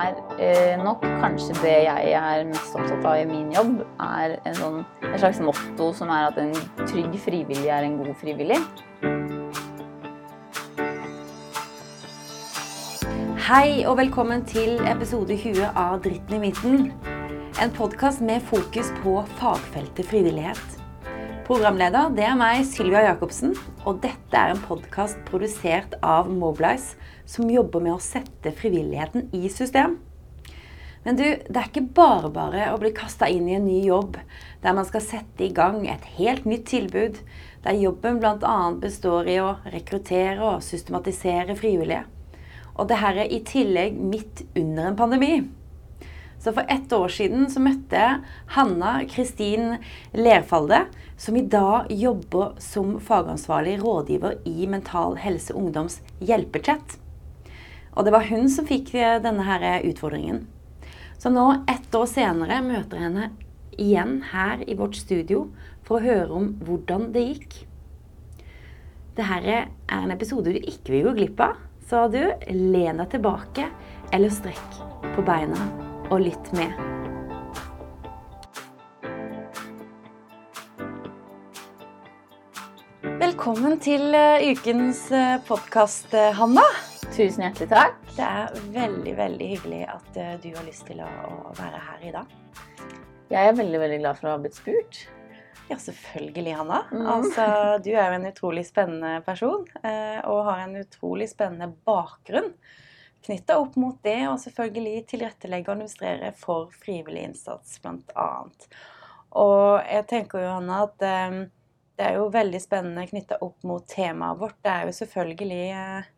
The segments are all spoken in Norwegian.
er eh, nok kanskje det jeg er mest opptatt av i min jobb, er en sånn, en slags motto som er at en trygg frivillig er en god frivillig. Hei og velkommen til episode 20 av Dritten i midten. En podkast med fokus på fagfeltet frivillighet. Programleder det er meg, Sylvia Jacobsen, og dette er en podkast produsert av Mobilize, som jobber med å sette frivilligheten i system. Men du, det er ikke bare bare å bli kasta inn i en ny jobb der man skal sette i gang et helt nytt tilbud, der jobben bl.a. består i å rekruttere og systematisere frivillige. Og det her er i tillegg midt under en pandemi. Så for ett år siden så møtte jeg Hanna Kristin Lerfalde, som i dag jobber som fagansvarlig rådgiver i Mental Helse Ungdoms hjelpechat. Og det var hun som fikk denne her utfordringen. Så nå, ett år senere, møter jeg henne igjen her i vårt studio for å høre om hvordan det gikk. Dette er en episode du ikke vil gå glipp av, så du, len deg tilbake eller strekk på beina og lytt med. Velkommen til eh, ukens podkast, Hanna. Tusen hjertelig takk. Det er veldig, veldig hyggelig at eh, du har lyst til å, å være her i dag. Jeg er veldig veldig glad for å ha blitt spurt. Ja, selvfølgelig, Hanna. Mm. Altså, du er jo en utrolig spennende person eh, og har en utrolig spennende bakgrunn knytta opp mot det, og selvfølgelig tilrettelegge og administrere for frivillig innsats, bl.a. Og jeg tenker jo, Hanna, at eh, det er jo veldig spennende knytta opp mot temaet vårt. Det er jo selvfølgelig eh,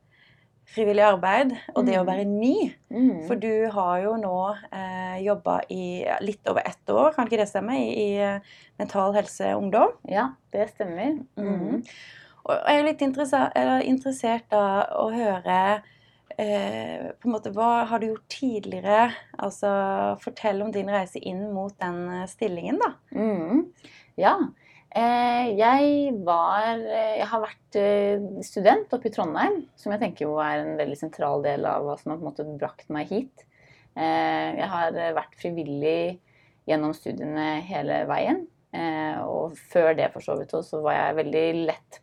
frivillig arbeid og det å være ny. Mm. For du har jo nå eh, jobba i litt over ett år, kan ikke det stemme, i, i eh, Mental Helse Ungdom? Ja, det stemmer. Mm. Og jeg er litt interessert, interessert av å høre eh, på en måte, Hva har du gjort tidligere? Altså, Fortell om din reise inn mot den eh, stillingen, da. Mm. Ja. Eh, jeg var eh, Jeg har vært eh, student oppe i Trondheim, som jeg tenker jo er en veldig sentral del av hva som har på en måte brakt meg hit. Eh, jeg har vært frivillig gjennom studiene hele veien. Eh, og før det for så vidt også, så var jeg veldig lett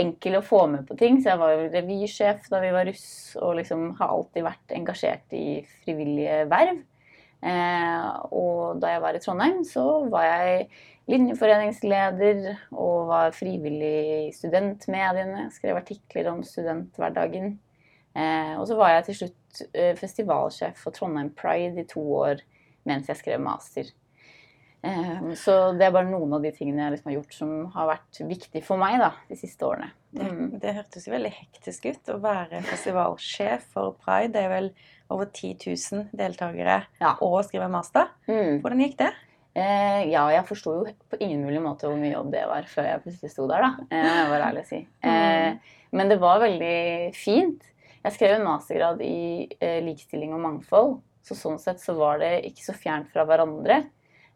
enkel å få med på ting. Så jeg var revysjef da vi var russ, og liksom har alltid vært engasjert i frivillige verv. Eh, og da jeg var i Trondheim, så var jeg linjeforeningsleder og var frivillig i studentmediene. Skrev artikler om studenthverdagen. Eh, og så var jeg til slutt festivalsjef for Trondheim Pride i to år mens jeg skrev master. Eh, så det er bare noen av de tingene jeg liksom har gjort som har vært viktig for meg da, de siste årene. Det, Mm. det hørtes jo veldig hektisk ut å være festivalsjef for Pride. Det er vel over 10 000 deltakere Ja. og skrive master. Mm. Hvordan gikk det? Eh, ja, jeg forsto jo på ingen mulig måte hvor mye jobb det var før jeg plutselig sto der, da. Eh, være ærlig å si. Eh, men det var veldig fint. Jeg skrev en mastergrad i eh, likestilling og mangfold, så sånn sett så var det ikke så fjernt fra hverandre.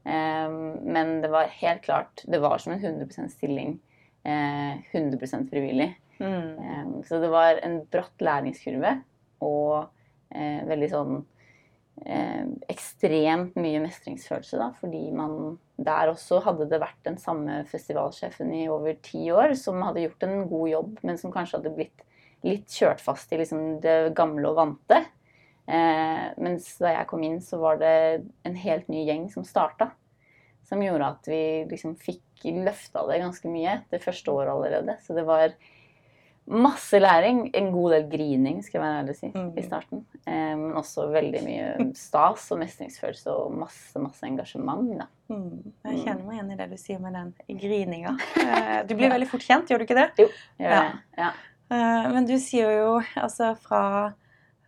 Eh, men det var helt klart Det var som en 100% stilling. Eh, 100 frivillig. Mm. Eh, Så det var en bratt læringskurve og eh, veldig sånn eh, ekstremt mye mestringsfølelse, da, fordi man der også hadde det vært den samme festivalsjefen i over ti år som hadde gjort en god jobb, men som kanskje hadde blitt litt kjørt fast i liksom det gamle og vante. Eh, mens da jeg kom inn, så var det en helt ny gjeng som starta. Som gjorde at vi liksom fikk løfta det ganske mye det første året allerede. Så det var masse læring. En god del grining, skal jeg være ærlig å si, Mm. i starten. Eh, men også veldig mye stas og mestringsfølelse og masse, masse engasjement. Da. Mm. Jeg kjenner meg igjen i det du sier med den grininga. Eh, Du blir veldig fort kjent, gjør du ikke det? Gjør Ja. det. Ja. Men du sier jo altså fra,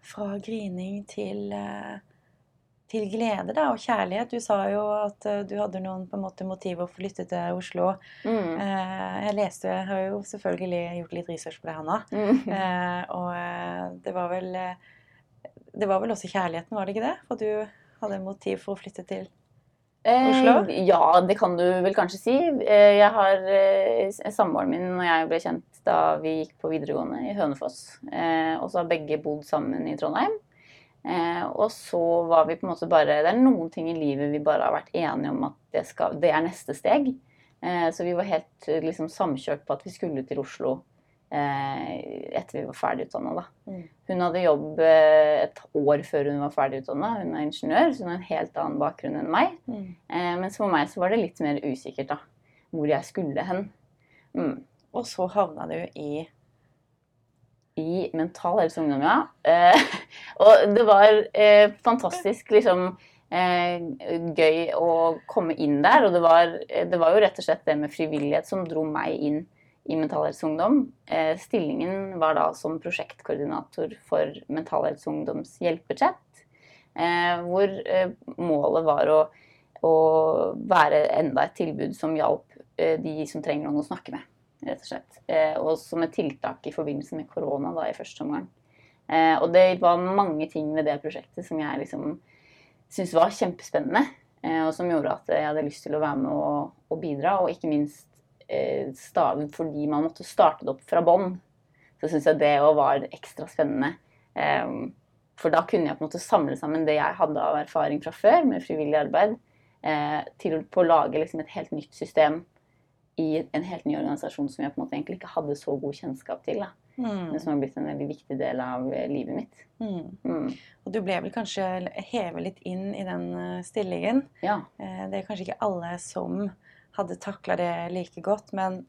fra grining til, eh, til glede da, og kjærlighet. Du sa jo at eh, du hadde noen på en måte motiver for å flytte til Oslo. Mm. Eh, Jeg leste, jeg har jo selvfølgelig gjort litt research på det, Hanna. Mm. Og det var vel Det var vel også kjærligheten, var det ikke det? For du hadde motiv for å flytte til Oslo? Eh, ja, det kan du vel kanskje si. Eh, jeg har eh, Samboeren min og jeg ble kjent da vi gikk på videregående i Hønefoss. Eh, og så har begge bodd sammen i Trondheim. Eh, og så var vi på en måte bare Det er noen ting i livet vi bare har vært enige om at det, skal, det er neste steg. Eh, så vi var helt liksom, samkjørt på at vi skulle til Oslo eh, etter vi var ferdig utdanna. Mm. Hun hadde jobb eh, et år før hun var ferdig utdanna. Hun er ingeniør, så hun har en helt annen bakgrunn enn meg. Mm. Eh, mens for meg så var det litt mer usikkert da, hvor jeg skulle hen. Mm. Og så havna du i I Mental Helse Ungdom, ja. Eh, og det var eh, fantastisk liksom eh, gøy å komme inn der. Og det var, eh, det var jo rett og slett det med frivillighet som dro meg inn i Mental Helse Ungdom. Eh, stillingen var da som prosjektkoordinator for Mental Helse Ungdoms hjelpechat. Eh, hvor eh, målet var å, å være enda et tilbud som hjalp de som trenger noen å snakke med. Rett og slett. Og som et tiltak i forbindelse med korona da, i første omgang. Og det var mange ting ved det prosjektet som jeg liksom syntes var kjempespennende. Og som gjorde at jeg hadde lyst til å være med og, og bidra. Og ikke minst eh, fordi man måtte starte det opp fra bånn. Så syns jeg det òg var ekstra spennende. Eh, for da kunne jeg på en måte samle sammen det jeg hadde av erfaring fra før med frivillig arbeid, eh, til å lage liksom et helt nytt system i en helt ny organisasjon som jeg på en måte egentlig ikke hadde så god kjennskap til. Da. Mm. Men som har blitt en veldig viktig del av eh, livet mitt. Mm. Mm. Og du ble vel kanskje hevet litt inn i den stillingen. Ja. Det er kanskje ikke alle som hadde takla det like godt, men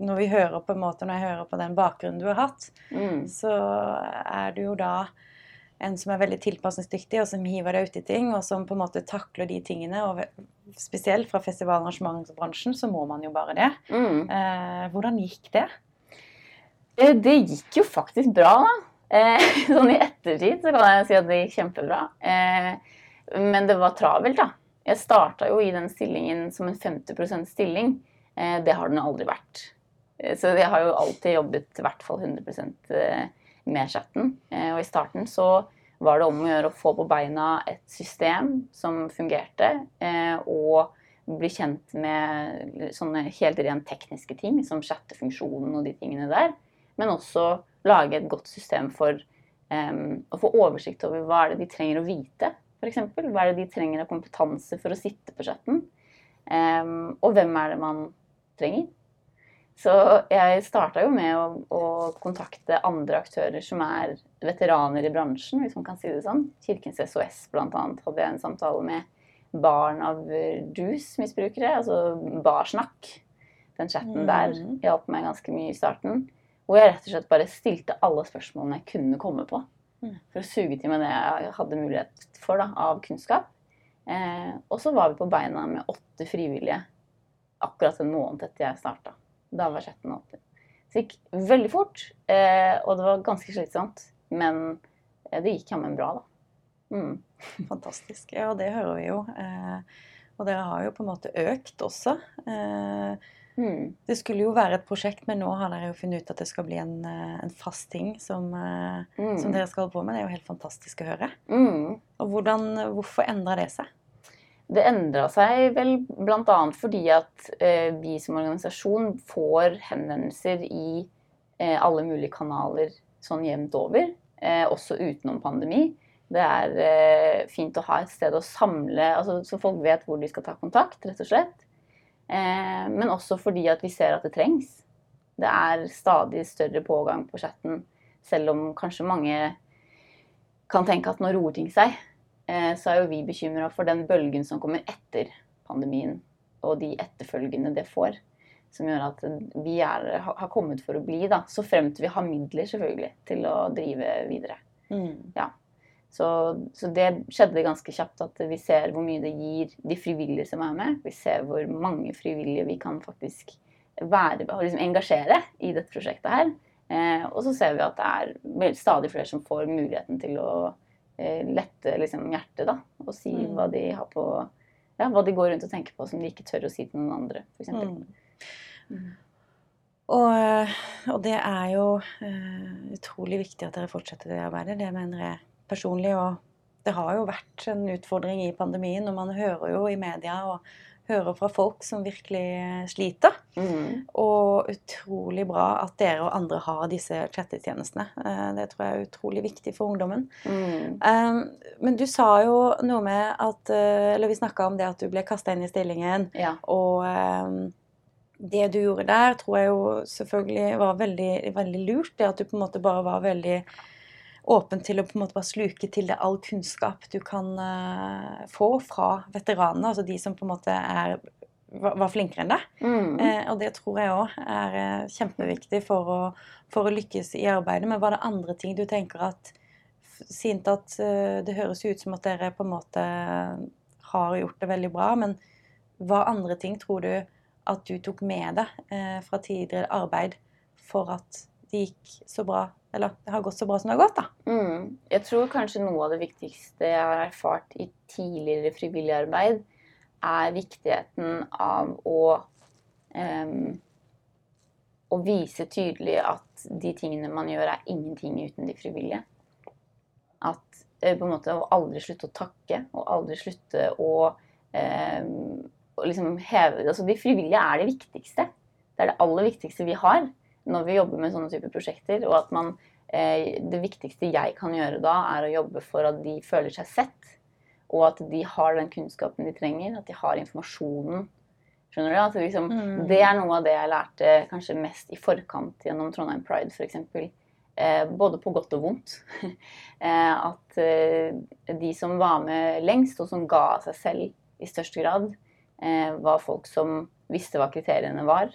når vi hører på en måte, når jeg hører på den bakgrunnen du har hatt, Mm. så er du jo da en som er veldig tilpasningsdyktig, og som hiver deg uti ting, og som på en måte takler de tingene. Og spesielt fra festival- og arrangementsbransjen så må man jo bare det. Mm. Eh, hvordan gikk det? Eh, Det gikk jo faktisk bra, da. Eh, Sånn i ettertid så kan jeg si at det gikk kjempebra. Eh, Men det var travelt, da. Jeg starta jo i den stillingen som en 50% stilling. Eh, Det har den aldri vært. Eh, Så jeg har jo alltid jobbet i hvert fall 100 eh, med chatten. Og i starten så var det om å gjøre å få på beina et system som fungerte, og bli kjent med sånne helt rent tekniske ting, som chattefunksjonen og de tingene der. Men også lage et godt system for um, å få oversikt over hva er det de trenger å vite, f.eks. Hva er det de trenger av kompetanse for å sitte på chatten? Um, og hvem er det man trenger? Så jeg starta jo med å, å kontakte andre aktører som er veteraner i bransjen, hvis man kan si det sånn. Kirkens SOS bl.a. hadde jeg en samtale med barn av rusmisbrukere, altså Barsnakk. Den chatten der Mhm. hjalp meg ganske mye i starten. Hvor jeg rett og slett bare stilte alle spørsmålene jeg kunne komme på. Mm. For å suge til meg det jeg hadde mulighet for da, av kunnskap. Eh, og så var vi på beina med åtte frivillige akkurat en måned etter jeg starta. Da var chatten åpen. Så det gikk veldig fort, eh, og det var ganske slitsomt. Men eh, det gikk jammen bra, da. Mm. Fantastisk. Ja, det hører vi jo. Eh, og dere har jo på en måte økt også. Eh, Mm. det skulle jo være et prosjekt, men nå har dere jo funnet ut at det skal bli en, eh, en fast ting som, eh, Mm. som dere skal holde på med. Det er jo helt fantastisk å høre. Mm. Og hvordan, hvorfor endra det seg? Det endra seg vel bl.a. fordi at eh, vi som organisasjon får henvendelser i eh, alle mulige kanaler sånn jevnt over, eh, også utenom pandemi. Det er eh, fint å ha et sted å samle, altså, så folk vet hvor de skal ta kontakt, rett og slett. Eh, men også fordi at vi ser at det trengs. Det er stadig større pågang på chatten, selv om kanskje mange kan tenke at nå roer ting seg eh, så er jo vi bekymra for den bølgen som kommer etter pandemien, og de etterfølgende det får. Som gjør at vi er, har kommet for å bli, da. Så fremt vi har midler, selvfølgelig, til å drive videre. Mm. Så, så det skjedde ganske kjapt at vi ser hvor mye det gir de frivillige som er med. Vi ser hvor mange frivillige vi kan faktisk være, og liksom engasjere i dette prosjektet her. Eh, og så ser vi at det er stadig flere som får muligheten til å eh, lette liksom, hjertet, da. Og si Mm. hva de har på ja, hva de går rundt og tenker på som de ikke tør å si til noen andre, f.eks. Mm. Mm. Og, og det er jo uh, utrolig viktig at dere fortsetter det arbeidet. Det mener jeg personlig. Og det har jo vært en utfordring i pandemien, og man hører jo i media og hører fra folk som virkelig sliter. Mm. Og utrolig bra at dere og andre har disse chattetjenestene. Eh, Det tror jeg er utrolig viktig for ungdommen. Mm. Um, Men du sa jo noe med at eh, Eller vi snakka om det at du ble kasta inn i stillingen. Ja. Og det du gjorde der, tror jeg jo selvfølgelig var veldig, veldig lurt. Det at du på en måte bare var veldig åpen til å på en måte bare sluke til deg all kunnskap du kan uh, få fra veteranene. Altså de som på en måte er, var, var flinkere enn deg. Mm. Uh, og det tror jeg òg er uh, kjempeviktig for å, for å lykkes i arbeidet. Men var det andre ting du tenker at Sint at det høres ut som at dere på en måte har gjort det veldig bra, men hva andre ting tror du at du tok med deg fra tidligere arbeid for at det gikk så bra, eller det har gått så bra som det har gått, da? Mm. Jeg tror kanskje noe av det viktigste jeg har erfart i tidligere frivillig arbeid, er viktigheten av å um, å vise tydelig at de tingene man gjør, er ingenting uten de frivillige. At eh, på en måte å aldri slutte å takke, og aldri slutte å, um, liksom heve Altså de frivillige er det viktigste. Det er det aller viktigste vi har når vi jobber med sånne typer prosjekter. Og at man eh, Det viktigste jeg kan gjøre da, er å jobbe for at de føler seg sett. Og at de har den kunnskapen de trenger, at de har informasjonen. Skjønner du? At liksom, Mm. Det er noe av det jeg lærte kanskje mest i forkant gjennom Trondheim Pride f.eks. Eh, både på godt og vondt. eh, at eh, de som var med lengst, og som ga av seg selv i størst grad, eh, var folk som visste hva kriteriene var.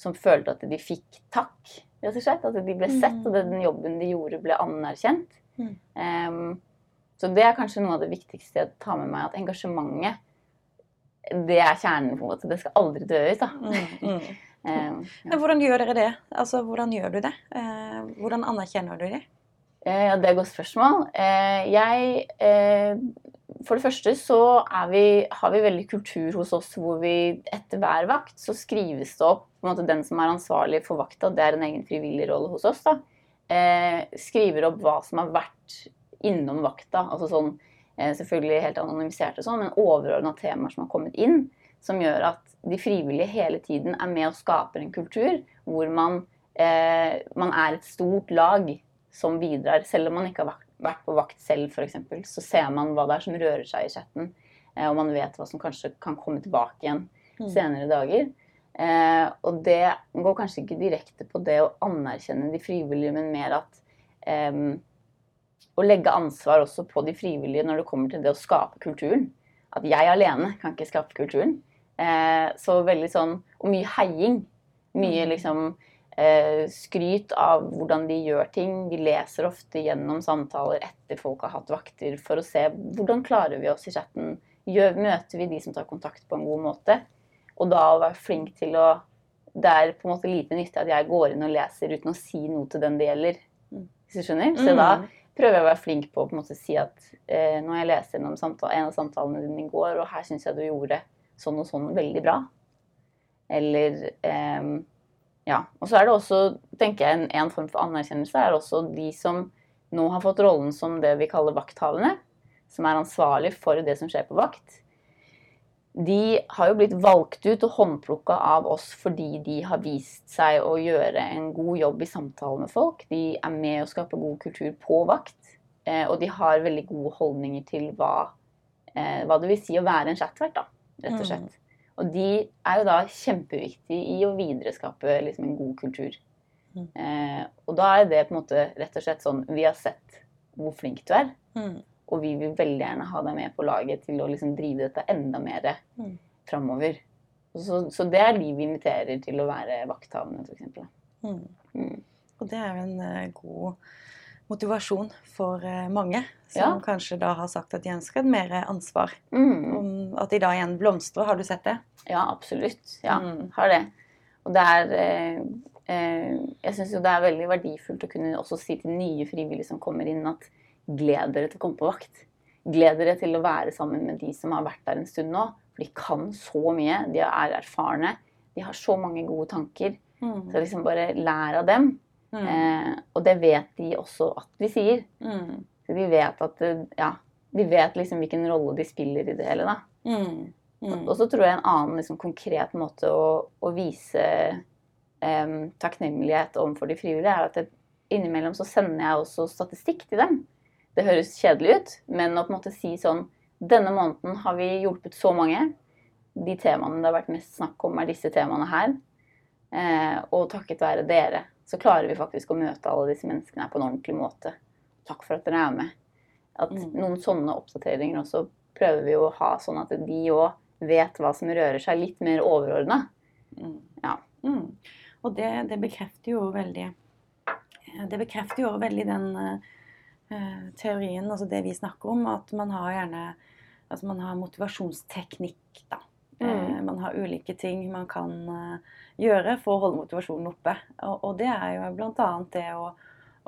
Som følte at de fikk takk, rett og slett. At de ble sett, og den jobben de gjorde, ble anerkjent. Mm. Um, så det er kanskje noe av det viktigste jeg tar med meg. At engasjementet, det er kjernen. på en måte. Det skal aldri dø ut. da. Mm, Em, Men hvordan gjør dere det? Altså, hvordan gjør du det? Uh, hvordan anerkjenner du det? Eh, Ja, det er et godt spørsmål. Eh, Jeg eh, For det første så vi, har vi veldig kultur hos oss hvor vi etter hver vakt så skrives det opp på en måte Den som er ansvarlig for vakta, det er en egen frivillig rolle hos oss, da. Skriver opp hva som har vært innom vakta. Altså sånn selvfølgelig helt anonymisert og sånn, men overordna temaer som har kommet inn. Som gjør at de frivillige hele tiden er med og skaper en kultur hvor man, man er et stort lag som bidrar. Selv om man ikke har vært, på vakt selv, f.eks., så ser man hva det er som rører seg i chatten. Eh, og man vet hva som kanskje kan komme tilbake igjen Mm. senere dager. Eh, og det går kanskje ikke direkte på det å anerkjenne de frivillige, men mer at em, å legge ansvar også på de frivillige når det kommer til det å skape kulturen. At jeg alene kan ikke skape kulturen. Eh, så veldig sånn Og mye heiing. Mye Mm. liksom skryt av hvordan de gjør ting. Vi leser ofte gjennom samtaler etter folk har hatt vakter, for å se hvordan klarer vi oss i chatten. Gjør, møter vi de som tar kontakt på en god måte? Og da å være flink til å Det er på en måte lite nyttig at jeg går inn og leser uten å si noe til den det gjelder. Mm. Hvis du skjønner? Så da prøver jeg å være flink på å på måte si at eh, har jeg lest gjennom samtale, en av samtalene dine i går, og her syns jeg du gjorde sånn og sånn veldig bra. Eller ehm, Ja. Og så er det også, tenker jeg, en, en form for anerkjennelse er også de som nå har fått rollen som det vi kaller vakthavende, som er ansvarlig for det som skjer på vakt. De har jo blitt valgt ut og håndplukka av oss fordi de har vist seg å gjøre en god jobb i samtale med folk. De er med å skape god kultur på vakt. Eh, og de har veldig gode holdninger til hva, eh, hva det vil si å være en chatvert, da, rett og Mm. slett. Og de er jo da kjempeviktige i å videreskape liksom, en god kultur. Mm. Eh, og da er det på en måte rett og slett sånn Vi har sett hvor flink du er, Mm. og vi vil veldig gjerne ha deg med på laget til å liksom drive dette enda mer Mm. framover. Så, så det er de vi inviterer til å være vakthavende, f.eks. Mm. Mm. Og det er jo en uh, god motivasjon for eh, mange som Ja. kanskje da har sagt at de ønsker et mer ansvar. Mm. At de da igjen blomstrer. Har du sett det? Ja, absolutt. Ja, Mm. har det. Og det er eh, eh, Jeg syns jo det er veldig verdifullt å kunne også si til nye frivillige som kommer inn, at gled dere til å komme på vakt. Gled dere til å være sammen med de som har vært der en stund nå. For de kan så mye. De er erfarne. De har så mange gode tanker. Mm. Så liksom bare lær av dem. Mm. Eh, og det vet de også at vi sier. Mm. Så de vet at Ja, de vet liksom hvilken rolle de spiller i det hele, da. Mm. Mm. Og så tror jeg en annen liksom, konkret måte å, å vise em, takknemlighet overfor de frivillige, er at jeg, innimellom så sender jeg også statistikk til dem. Det høres kjedelig ut, men å på en måte si sånn Denne måneden har vi hjulpet så mange. De temaene det har vært mest snakk om, er disse temaene her. Eh, og takket være dere så klarer vi faktisk å møte alle disse menneskene på en ordentlig måte. Takk for at dere er med. At Mm. noen sånne oppdateringer også prøver vi å ha sånn at de òg vet hva som rører seg litt mer overordna. Mm. Ja. Mm. Og det, det bekrefter jo veldig eh, Det bekrefter jo veldig den uh, teorien, altså det vi snakker om, at man har gjerne Altså man har motivasjonsteknikk, da. Mm. Eh, man har ulike ting man kan eh, gjøre for å holde motivasjonen oppe. Og, og det er jo bl.a. det å,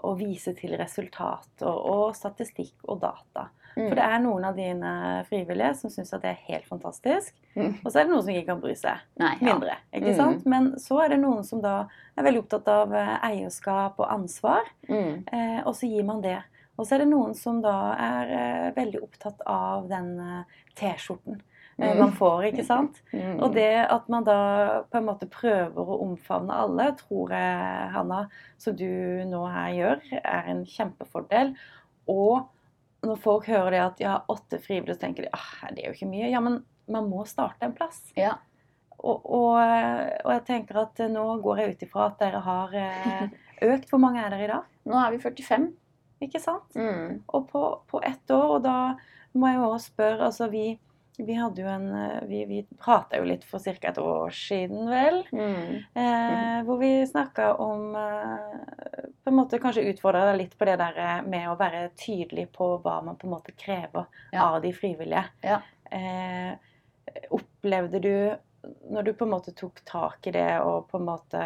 å vise til resultat og, statistikk og data. Mm. For det er noen av dine frivillige som syns at det er helt fantastisk. Mm. Og så er det noen som ikke kan bry seg Nei, ja. mindre. ikke Mm. sant? Men så er det noen som da er veldig opptatt av eh, eierskap og ansvar, Mm. eh, og så gir man det. Og så er det noen som da er eh, veldig opptatt av den eh, T-skjorten Mm. man får, ikke sant? Mm. Og det at man da på en måte prøver å omfavne alle, tror jeg, Hanna, som du nå her gjør, er en kjempefordel. Og når folk hører det at ja, åtte frivillige, så tenker de ah, det er jo ikke mye. Ja, men man må starte en plass. Ja. Og, og, og jeg tenker at eh, nå går jeg ut ifra at dere har eh, økt. Hvor mange er dere i dag? Nå er vi 45. Ikke sant? Mm. Og på, på ett år, og da må jeg jo også spørre altså vi, vi hadde jo en eh, Vi, vi prata jo litt for ca. et år siden, vel? Mm. Eh, hvor vi snakka om eh, På en måte kanskje utfordra deg litt på det der eh, med å være tydelig på hva man på en måte krever Ja. av de frivillige. Ja. Eh, opplevde du når du på en måte tok tak i det og på en måte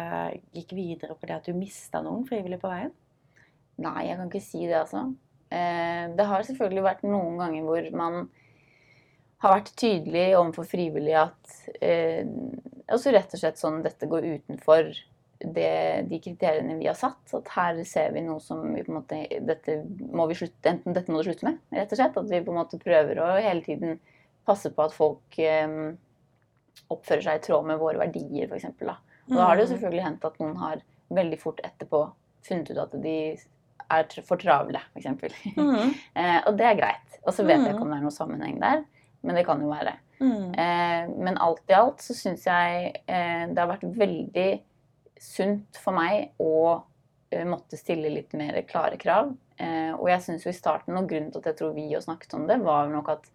gikk videre på det, at du mista noen frivillige på veien? Nei, jeg kan ikke si det, altså. Eh, det har selvfølgelig vært noen ganger hvor man har vært tydelig overfor frivillige at eh, også rett og slett sånn dette går utenfor det, de kriteriene vi har satt. At her ser vi noe som vi på en måte Dette må vi slutte Enten dette må du slutte med, rett og slett. At vi på en måte prøver å hele tiden passe på at folk eh, oppfører seg i tråd med våre verdier, f.eks. Da. Og da har det jo selvfølgelig hendt at noen har veldig fort etterpå funnet ut at de er for travle, f.eks. Mm. Eh, og det er greit. Og så vet jeg Mm. ikke om det er noen sammenheng der, men det kan jo være. Mm. Eh, men alt i alt så syns jeg eh, det har vært veldig sunt for meg å eh, måtte stille litt mer klare krav. Eh, og jeg syns jo i starten, og grunnen til at jeg tror vi jo snakket om det, var nok at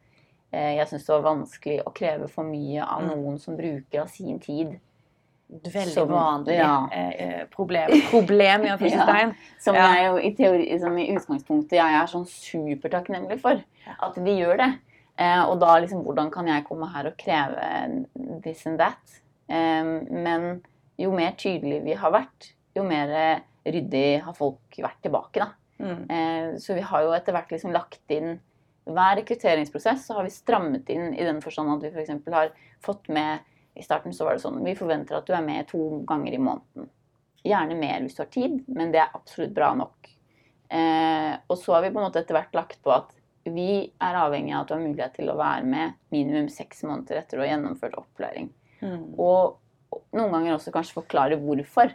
eh, jeg syns det var vanskelig å kreve for mye av Mm. noen som bruker av sin tid. Veldig Som- vanlig ja. eh, problem. Problem, i anførselstegn. Som Ja. jeg jo i teori, som i utgangspunktet jeg er sånn supertakknemlig for. Ja. At de gjør det. Eh, og da liksom, hvordan kan jeg komme her og kreve this and that? Eh, men jo mer tydelig vi har vært, jo mer eh, ryddig har folk vært tilbake, da. Mm. Eh, så vi har jo etter hvert liksom lagt inn hver rekrutteringsprosess så har vi strammet inn i den forstand at vi f.eks. har fått med I starten så var det sånn Vi forventer at du er med to ganger i måneden. Gjerne mer hvis du har tid, men det er absolutt bra nok. Eh, og så har vi på en måte etter hvert lagt på at vi er avhengig av at du har mulighet til å være med minimum seks måneder etter å ha gjennomført opplæring. Mm. Og noen ganger også kanskje forklare hvorfor.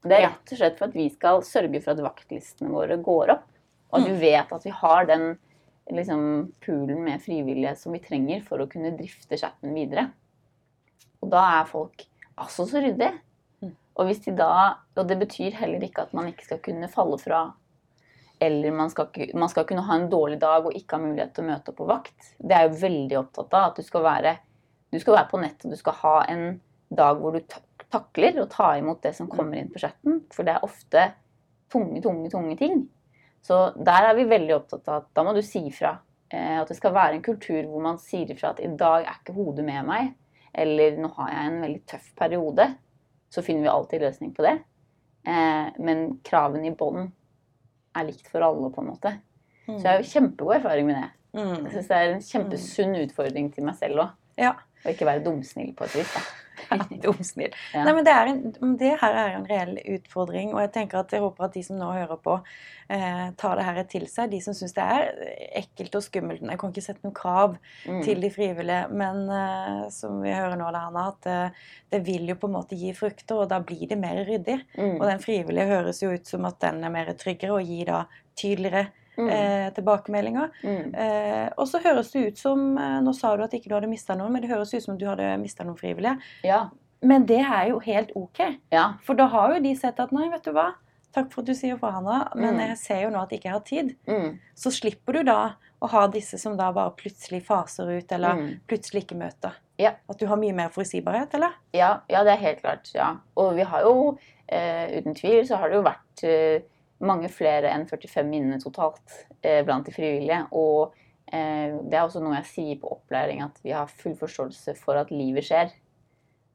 Det er rett og slett for at vi skal sørge for at vaktlistene våre går opp. Og at Mm. vi vet at vi har den liksom, poolen med frivillige som vi trenger for å kunne drifte chatten videre. Og da er folk altså så ryddige. Mm. Og, hvis de da, og det betyr heller ikke at man ikke skal kunne falle fra. Eller man skal, man skal kunne ha en dårlig dag og ikke ha mulighet til å møte opp på vakt. Det er jo veldig opptatt av. At du skal være, du skal være på nett og du skal ha en dag hvor du takler å ta imot det som kommer inn på chatten. For det er ofte tunge, tunge, tunge ting. Så der er vi veldig opptatt av at da må du si ifra. Eh, at det skal være en kultur hvor man sier ifra at i dag er ikke hodet med meg. Eller nå har jeg en veldig tøff periode. Så finner vi alltid løsning på det. Eh, men kravene i bånn er likt for alle, på en måte. Så jeg har jo kjempegod erfaring med det. Mm. Jeg synes det er en kjempesunn utfordring til meg selv òg. Ja. Og ikke være dumsnill på et vis. da. Dumsnill. Ja. Nei, men det, en, det her er en reell utfordring, og jeg tenker at jeg håper at de som nå hører på, eh, tar det her til seg. De som syns det er ekkelt og skummelt. Jeg kan ikke sette noen krav Mm. til de frivillige, men eh, som vi hører nå, Hanna, at eh, det vil jo på en måte gi frukter, og da blir det mer ryddig. Mm. Og den frivillige høres jo ut som at den er mer tryggere og gir da tydeligere. Eh, tilbakemeldinger. Mm. Eh, og så høres det ut som eh, Nå sa du at ikke du hadde mista noen, men det høres ut som du hadde mista noen frivillige. Ja. Men det er jo helt ok. ja. For da har jo de sett at nei, vet du hva, takk for at du sier fra, Hanna, men Mm. jeg ser jo nå at jeg ikke har tid. Mm. Så slipper du da å ha disse som da bare plutselig faser ut, eller Mm. plutselig ikke møter. Ja. At du har mye mer forutsigbarhet, eller? Ja, ja, det er helt klart. ja. Og vi har jo, eh, uten tvil, så har det jo vært eh, mange flere enn 45 minner totalt eh, blant de frivillige. Og eh, det er også noe jeg sier på opplæring, at vi har full forståelse for at livet skjer.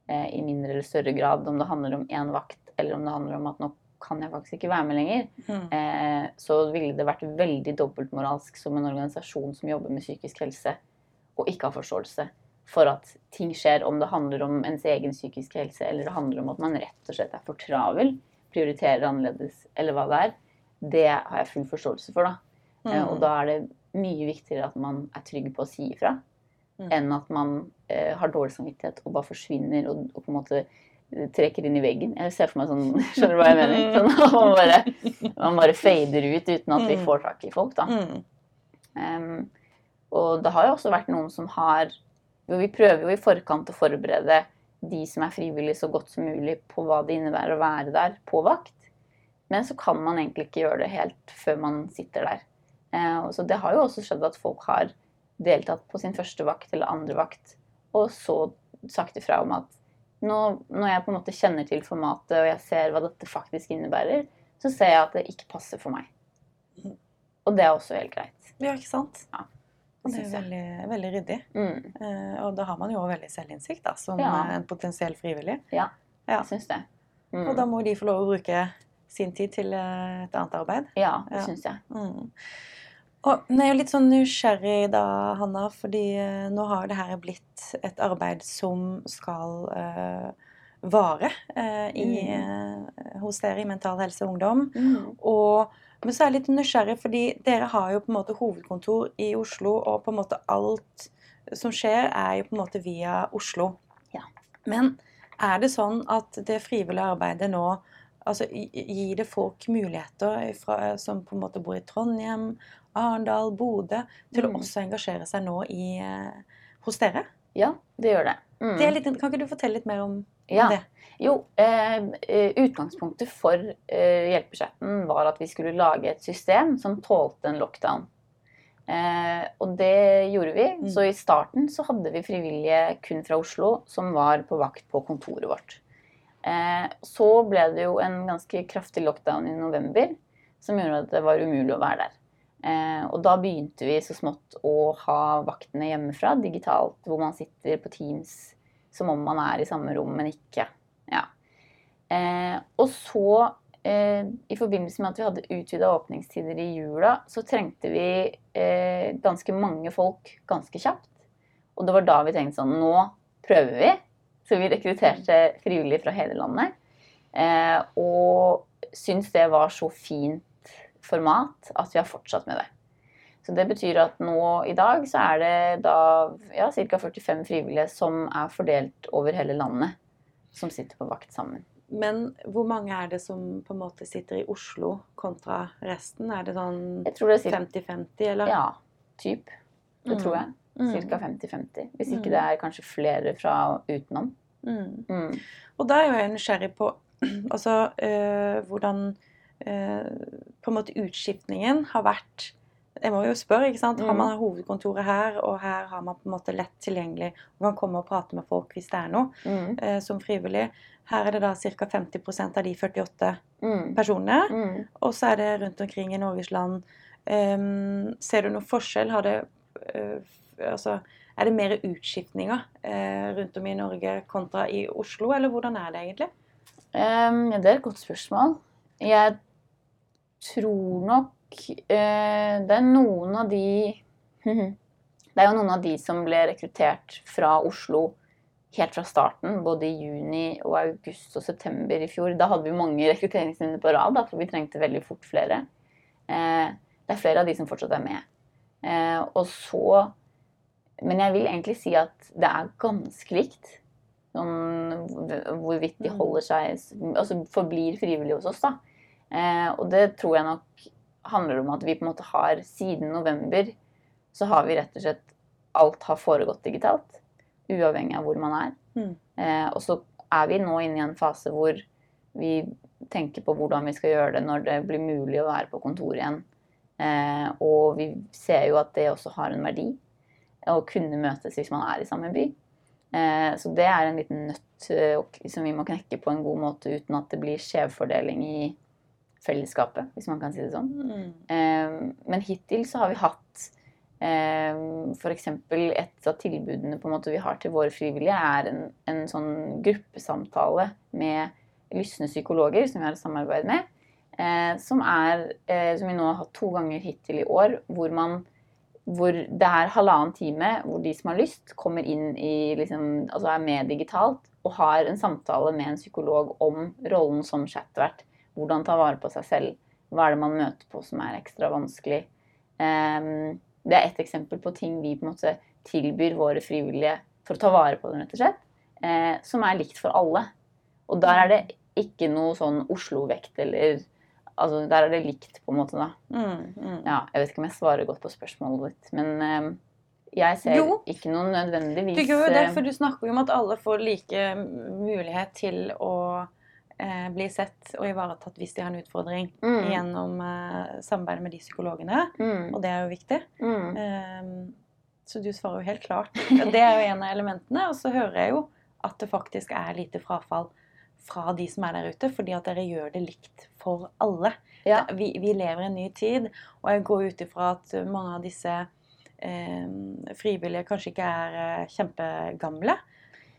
Eh, I mindre eller større grad, om det handler om én vakt, eller om det handler om at nå kan jeg faktisk ikke være med lenger. Mm. Eh, så ville det vært veldig dobbeltmoralsk som en organisasjon som jobber med psykisk helse, og ikke har forståelse for at ting skjer, om det handler om ens egen psykiske helse, eller det handler om at man rett og slett er for travel, prioriterer annerledes, eller hva det er. Det har jeg full forståelse for, da. Eh, Mm. og da er det mye viktigere at man er trygg på å si ifra, Mm. enn at man eh, har dårlig samvittighet og bare forsvinner og, og på en måte eh, trekker inn i veggen. Jeg ser for meg sånn Skjønner du hva jeg mener? Sånn, man, bare, man bare fader ut uten at vi Mm. får tak i folk, da. Mm. Em, og det har jo også vært noen som har jo Vi prøver jo i forkant å forberede de som er frivillige, så godt som mulig på hva det innebærer å være der på vakt. Men så kan man egentlig ikke gjøre det helt før man sitter der. Eh, så det har jo også skjedd at folk har deltatt på sin første vakt eller andre vakt, og så sagt ifra om at nå, når jeg på en måte kjenner til formatet og jeg ser hva dette faktisk innebærer, så ser jeg at det ikke passer for meg. Og det er også helt greit. Ja, ikke sant? Ja, det er veldig, veldig ryddig. Mm. Uh, og da har man jo også veldig selvinnsikt da, som Ja. eh, en potensiell frivillig. Ja, Ja. jeg syns det. Mm. Og da må de få lov å bruke sin tid til eh, et annet arbeid. Ja, det Ja. syns jeg. Mm. Og jeg er jo litt sånn nysgjerrig da, Hanna, fordi nå har det her blitt et arbeid som skal uh, vare i, eh, hos dere i Mental Helse og Ungdom. Mm. Og, men så er jeg litt nysgjerrig, fordi dere har jo på en måte hovedkontor i Oslo, og på en måte alt som skjer, er jo på en måte via Oslo. Ja. Men er det sånn at det frivillige arbeidet nå altså, Gir det folk muligheter fra, som på en måte bor i Trondheim, Arendal, Bodø, til Mm. å også engasjere seg nå i, eh, hos dere? Ja, det gjør det. Mm. Det er litt, kan ikke du fortelle litt mer om Ja. det? Jo, eh, eh, utgangspunktet for eh, hjelpechatten var at vi skulle lage et system som tålte en lockdown. Eh, og det gjorde vi. Mm. Så i starten så hadde vi frivillige kun fra Oslo som var på vakt på kontoret vårt. Eh, så ble det jo en ganske kraftig lockdown i november som gjorde at det var umulig å være der. Eh, og da begynte vi så smått å ha vaktene hjemmefra digitalt, hvor man sitter på Teams som om man er i samme rom, men ikke. Ja. Eh, og så, eh, i forbindelse med at vi hadde utvida åpningstider i jula, så trengte vi eh, ganske mange folk ganske kjapt. Og det var da vi tenkte sånn Nå prøver vi. Så vi rekrutterte frivillige fra hele landet. Eh, og syns det var så fint format at vi har fortsatt med det. Så det betyr at nå i dag så er det da ja, ca. 45 frivillige som er fordelt over hele landet, som sitter på vakt sammen. Men hvor mange er det som på en måte sitter i Oslo kontra resten? Er det sånn Jeg tror det er ca. 50-50, eller? Ja, typ. Det Mm. tror jeg. Mm. Ca. 50-50. Hvis Mm. ikke det er kanskje flere fra utenom. Mm. Mm. Og da er jo jeg nysgjerrig på altså, øh, hvordan øh, på en måte utskiftningen har vært Jeg må jo spørre, ikke sant? Har Mm. man hovedkontoret her, og her har man på en måte lett tilgjengelig og kan komme og prate med folk hvis det er noe, Mm. eh, som frivillig. Her er det da ca. 50% av de 48 Mm. personene. Mm. Og så er det rundt omkring i Norges land. Um, ser du noen forskjell? Har det uh, Altså, er det mer utskiftninger uh, rundt om i Norge kontra i Oslo, eller hvordan er det egentlig? Um, ja, det er et godt spørsmål. Jeg tror nok det er noen av de Det er jo noen av de som ble rekruttert fra Oslo helt fra starten, både i juni og august og september i fjor. Da hadde vi mange rekrutteringsrunder på rad, for vi trengte veldig fort flere. Eh, det er flere av de som fortsatt er med. Eh, og så Men jeg vil egentlig si at det er ganske likt. Sånn hvorvidt de holder seg Altså forblir frivillige hos oss, da. Eh, og det tror jeg nok handler om at vi på en måte har Siden november så har vi rett og slett Alt har foregått digitalt. Uavhengig av hvor man er. Mm. Eh, og så er vi nå inne i en fase hvor vi tenker på hvordan vi skal gjøre det når det blir mulig å være på kontor igjen. Eh, og vi ser jo at det også har en verdi. Å kunne møtes hvis man er i samme by. Eh, så det er en liten nøtt eh, som vi må knekke på en god måte uten at det blir skjevfordeling i fellesskapet, hvis man kan si det sånn. Mm. Eh, men hittil så har vi hatt eh, F.eks. et av tilbudene måte vi har til våre frivillige, er en, en sånn gruppesamtale med lysne psykologer som vi har et samarbeid med. Eh, som, er, eh, som vi nå har hatt to ganger hittil i år, hvor, man, hvor det er halvannen time hvor de som har lyst, kommer inn i liksom, Altså er med digitalt og har en samtale med en psykolog om rollen som chatvert. Hvordan ta vare på seg selv. Hva er det man møter på som er ekstra vanskelig. Ehm, det er ett eksempel på ting vi på en måte tilbyr våre frivillige for å ta vare på dem, rett og slett. eh, som er likt for alle. Og der er det ikke noe sånn Oslo-vekt eller Altså, der er det likt, på en måte, da. Mm. Mm. Ja, jeg vet ikke om jeg svarer godt på spørsmålet ditt, men eh, jeg ser Jo. ikke noe nødvendigvis Du gjør jo det, eh, for du snakker jo om at alle får like mulighet til å eh, blir sett og ivaretatt hvis de har en utfordring mm, gjennom eh, samarbeidet med de psykologene. mm, Og det er jo viktig. mm, Eh, så du svarer jo helt klart. Det er jo en av elementene. Og så hører jeg jo at det faktisk er lite frafall fra de som er der ute, fordi at dere gjør det likt for alle. Ja. Vi, vi lever i en ny tid, og jeg går ut ifra at mange av disse eh, frivillige kanskje ikke er eh, kjempegamle.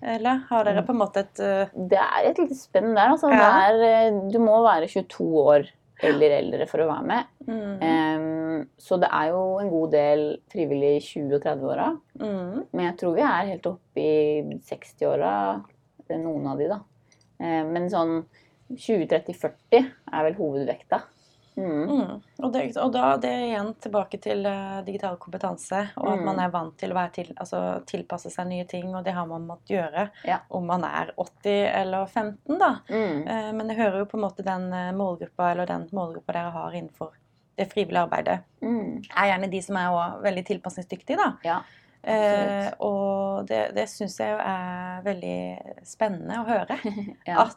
Eller har dere på en måte et uh... Det er et lite spenn der. Altså. Ja. Det er, eh, du må være 22 år eller eldre for å være med. mm, Um, så det er jo en god del frivillige i 20- og 30-åra. mm, Men jeg tror vi er helt oppe i 60-åra, noen av de, da. Um, men sånn 20-30-40 er vel hovedvekta. Mm. Mm. Og, det, og da det er igjen tilbake til uh, digital kompetanse, og at Mm. man er vant til å til, altså, tilpasse seg nye ting, og det har man måttet gjøre Ja. om man er 80 eller 15, da. Mm. Eh, men jeg hører jo på en måte den eh, målgruppa, eller den målgruppa dere har innenfor det frivillige arbeidet, Mm. er gjerne de som er også veldig tilpasningsdyktige, da. Ja, Eh, og det, det syns jeg er veldig spennende å høre. Ja. At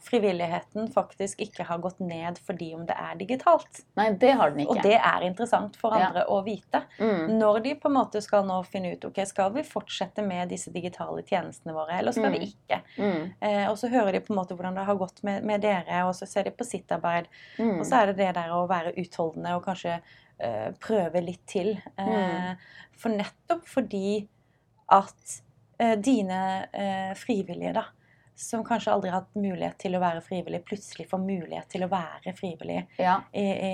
frivilligheten faktisk ikke har gått ned fordi om det er digitalt. Nei, det har den ikke. Og det er interessant for Ja. andre å vite. mm. Når de på en måte skal nå finne ut ok, skal vi fortsette med disse digitale tjenestene våre, eller skal vi Mm. ikke. Mm. Eh, og så hører de på en måte hvordan det har gått med, med dere, og så ser de på sitt arbeid. Mm. Og så er det det der å være utholdende og kanskje eh, prøve litt til. Eh, For nettopp fordi at eh, dine eh, frivillige, da, som kanskje aldri har hatt mulighet til å være frivillig, plutselig får mulighet til å være frivillig Ja. i, i,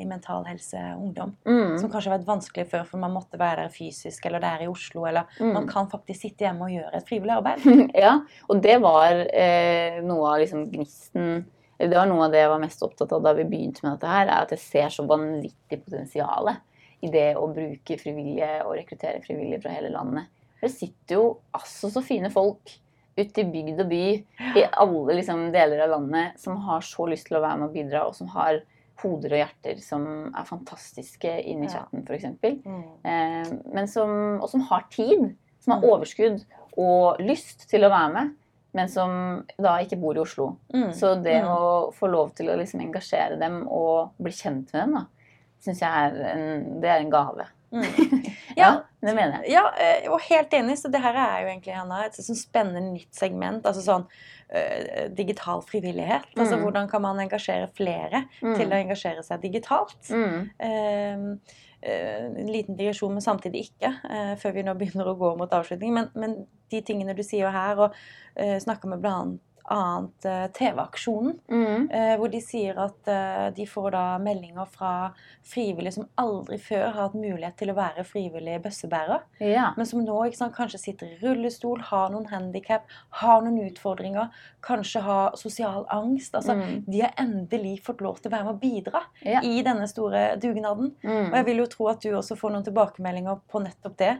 i Mental Helse Ungdom. Mm. Som kanskje har vært vanskelig før, for man måtte være der fysisk, eller det er i Oslo, eller Mm. man kan faktisk sitte hjemme og gjøre et frivillig arbeid. ja, og det var eh, noe av liksom gnisten Det var noe av det jeg var mest opptatt av da vi begynte med dette her, er at jeg ser så vanvittig potensial i det å bruke frivillige og rekruttere frivillige fra hele landet. Det sitter jo altså så fine folk ute i bygd og by i alle liksom, deler av landet som har så lyst til å være med og bidra, og som har hoder og hjerter som er fantastiske inni i Ja. chatten, f.eks. Mm. Eh, men som, og som har tid, som har Mm. overskudd og lyst til å være med, men som da ikke bor i Oslo. Mm. Så det Mm. å få lov til å liksom engasjere dem og bli kjent med dem, da, syns jeg er en, det er en gave. Mm. Ja, det mener jeg. Ja, eh, og helt enig. Så det her er jo egentlig Hanna, et sånn spennende nytt segment. Altså sånn uh, digital frivillighet. Altså Mm. hvordan kan man engasjere flere Mm. til å engasjere seg digitalt? Mm. Uh, eh, en liten digresjon, men samtidig ikke, eh, før vi nå begynner å gå mot avslutning. Men, men de tingene du sier her, og uh, snakker med blant annet eh, TV-aksjonen. Mm. Eh, hvor de sier at eh, de får da meldinger fra frivillige som aldri før har hatt mulighet til å være frivillig bøssebærer. Ja. Men som nå sant, kanskje sitter i rullestol, har noen handikap, har noen utfordringer, kanskje har sosial angst. Altså, Mm. De har endelig fått lov til å være med å bidra Ja. i denne store dugnaden. Og jeg Mm. vil jo tro at du også får noen tilbakemeldinger på nettopp det.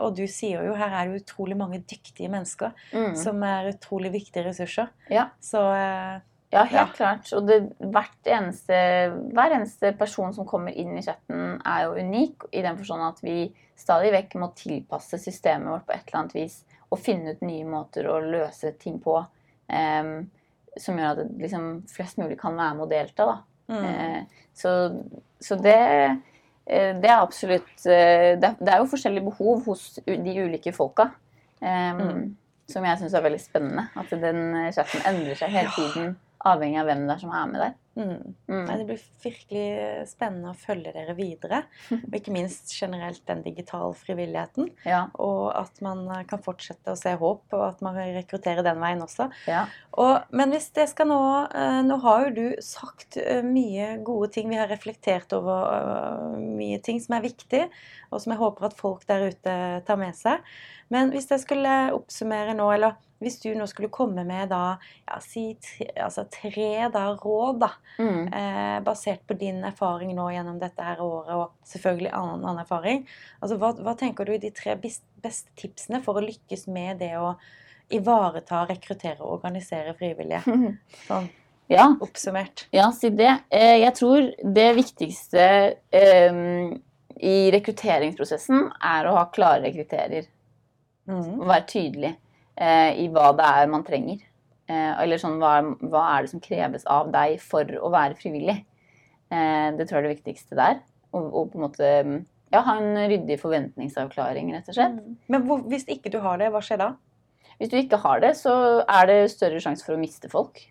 Og du sier jo her er det utrolig mange dyktige mennesker Mm. som er utrolig viktige ressurser. Ja. Så eh, Ja, helt Ja. klart. Og det, eneste, hver eneste person som kommer inn i chatten, er jo unik i den forstand at vi stadig vekk må tilpasse systemet vårt på et eller annet vis og finne ut nye måter å løse ting på um, som gjør at liksom, flest mulig kan være med og delta. Mm, Uh, så, så det, eh, det er absolutt det, det er jo forskjellige behov hos de ulike folka. Um, Mm. Som jeg syns er veldig spennende. At den eh, chatten endrer seg hele tiden. Avhengig av hvem det er som er med der. mm. Mm. Det blir virkelig spennende å følge dere videre. Og ikke minst generelt den digitale frivilligheten. Ja, Og at man eh, kan fortsette å se håp, og at man rekrutterer den veien også. ja. Og, men hvis det skal nå eh, Nå har jo du sagt eh, mye gode ting. Vi har reflektert over eh, mye ting som er viktig, og som jeg håper at folk der ute tar med seg. Men hvis jeg skulle oppsummere nå, eller hvis du nå skulle komme med da, ja, si tre, altså tre da, råd, da, Mm. eh, basert på din erfaring nå gjennom dette her året, og selvfølgelig annen, annen erfaring. Altså, hva, hva tenker du er de tre beste tipsene for å lykkes med det å ivareta, rekruttere og organisere frivillige? Sånn ja. oppsummert. Ja, si det. Eh, Jeg tror det viktigste em, i rekrutteringsprosessen er å ha klare kriterier. Mhm. Og være tydelig eh, i hva det er man trenger. Eh, eller sånn, hva, hva er det som kreves av deg for å være frivillig? Eh, det tror jeg er det viktigste der. Og, og på en måte ja, ha en ryddig forventningsavklaring, rett og slett. Mm. Men hvor, hvis ikke du har det, hva skjer da? Hvis du ikke har det, så er det større sjanse for å miste folk.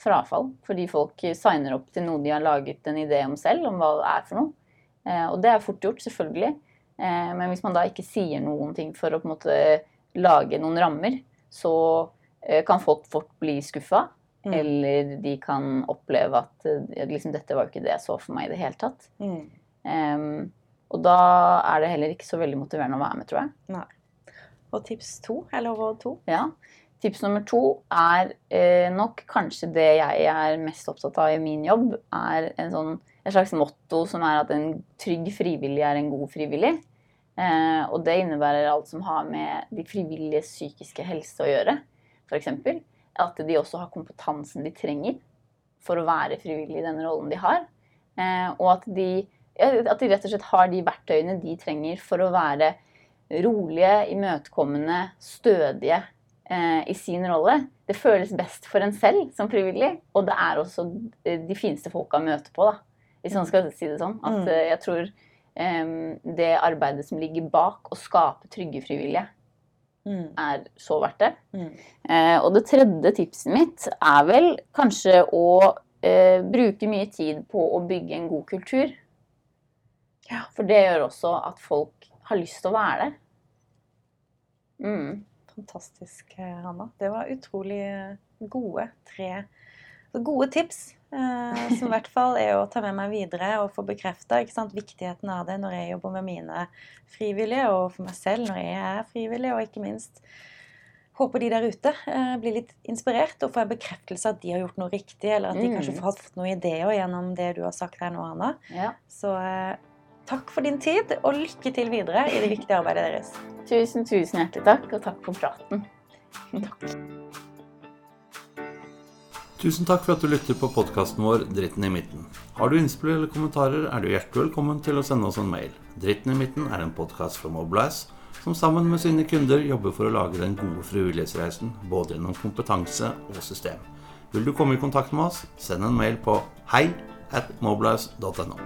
Frafall. Fordi folk signer opp til noe de har laget en idé om selv, om hva det er for noe. Eh, og det er fort gjort, selvfølgelig. Eh, men hvis man da ikke sier noen ting for å på en måte lage noen rammer, så eh, kan folk fort bli skuffa. Mm. Eller de kan oppleve at eh, liksom, dette var jo ikke det jeg så for meg i det hele tatt. Mm. Em, og da er det heller ikke så veldig motiverende å være med, tror jeg. Og tips to, eller råd to? Ja. Tips nummer to er eh, nok kanskje det jeg er mest opptatt av i min jobb, er en sånn, et slags motto som er at en trygg frivillig er en god frivillig. Eh, og det innebærer alt som har med de frivilliges psykiske helse å gjøre. F.eks. at de også har kompetansen de trenger for å være frivillig i den rollen de har. Eh, og at de, at de rett og slett har de verktøyene de trenger for å være rolige, imøtekommende, stødige eh, i sin rolle. Det føles best for en selv som frivillig, og det er også eh, de fineste folka å møte på, da. Hvis man skal si det sånn. At Mm. eh, jeg tror det arbeidet som ligger bak å skape trygge frivillige, Mhm. er så verdt det. Mhm. Eh, og det tredje tipset mitt er vel kanskje å eh, bruke mye tid på å bygge en god kultur. Ja. For det gjør også at folk har lyst til å være der. Mm. Fantastisk, Hanna. Det var utrolig gode tre gode tips. Eh, som i hvert fall er å ta med meg videre og få bekrefta viktigheten av det når jeg jobber med mine frivillige, og for meg selv når jeg er frivillig, og ikke minst håper de der ute eh, blir litt inspirert og får en bekreftelse at de har gjort noe riktig, eller at de Mm. kanskje har fått noen ideer gjennom det du har sagt her nå, Anna. Ja. Så eh, takk for din tid, og lykke til videre i det viktige arbeidet deres. Tusen, tusen hjertelig takk, og takk for praten. Tusen takk for at du lytter på podkasten vår Dritten i midten. Har du innspill eller kommentarer, er du hjertelig velkommen til å sende oss en mail. Dritten i midten er en podkast fra Mobilize, som sammen med sine kunder jobber for å lage den gode frivillighetsreisen, både gjennom kompetanse og system. Vil du komme i kontakt med oss, send en mail på hei at mobilize.no.